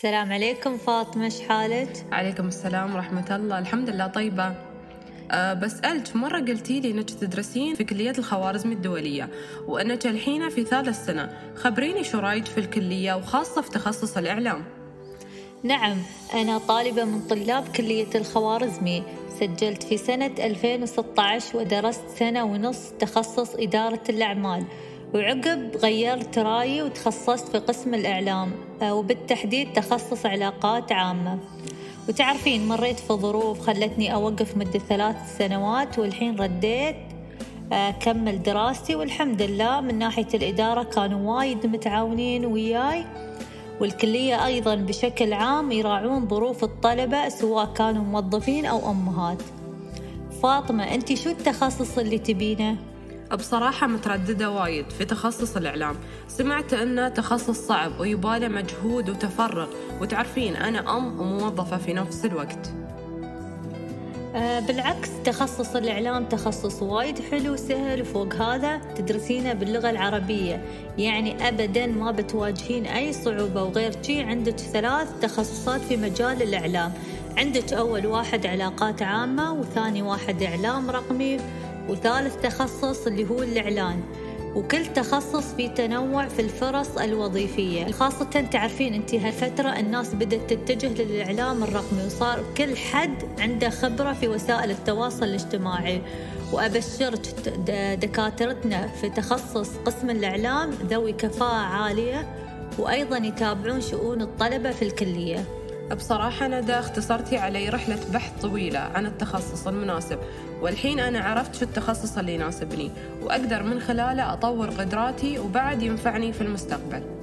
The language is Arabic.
السلام عليكم فاطمة إيش حالك؟ عليكم السلام ورحمة الله. الحمد لله طيبة. أه بسألك مرة قلتي لي أنك تدرسين في كلية الخوارزمي الدولية وأنك الحين في ثالث سنة. خبريني شو رأيك في الكلية وخاصة في تخصص الإعلام؟ نعم أنا طالبة من طلاب كلية الخوارزمي سجلت في سنة 2016 ودرست سنة ونص تخصص إدارة الأعمال. وعقب غيرت رأيي وتخصصت في قسم الإعلام آه، وبالتحديد تخصص علاقات عامة. وتعرفين مريت في ظروف خلتني أوقف مدة ثلاث سنوات والحين رديت أكمل آه، دراستي والحمد لله من ناحية الإدارة كانوا وايد متعاونين وياي. والكلية أيضا بشكل عام يراعون ظروف الطلبة سواء كانوا موظفين أو أمهات. فاطمة أنت شو التخصص اللي تبينه؟ بصراحة مترددة وايد في تخصص الإعلام. سمعت أنه تخصص صعب ويباله مجهود وتفرغ. وتعرفين أنا أم وموظفة في نفس الوقت. أه بالعكس تخصص الإعلام تخصص وايد حلو وسهل وفوق هذا تدرسينه باللغة العربية. يعني أبدا ما بتواجهين أي صعوبة وغير شي. عندك ثلاث تخصصات في مجال الإعلام. عندك أول واحد علاقات عامة وثاني واحد إعلام رقمي. وثالث تخصص اللي هو الإعلان وكل تخصص في تنوع في الفرص الوظيفية. خاصة تعرفين انت هالفترة الناس بدأت تتجه للإعلام الرقمي وصار كل حد عنده خبرة في وسائل التواصل الاجتماعي. وأبشرك دكاترتنا في تخصص قسم الإعلام ذوي كفاءة عالية وأيضا يتابعون شؤون الطلبة في الكلية. بصراحة ندى اختصرتي علي رحلة بحث طويلة عن التخصص المناسب والحين أنا عرفت شو التخصص اللي يناسبني وأقدر من خلاله أطور قدراتي وبعد ينفعني في المستقبل.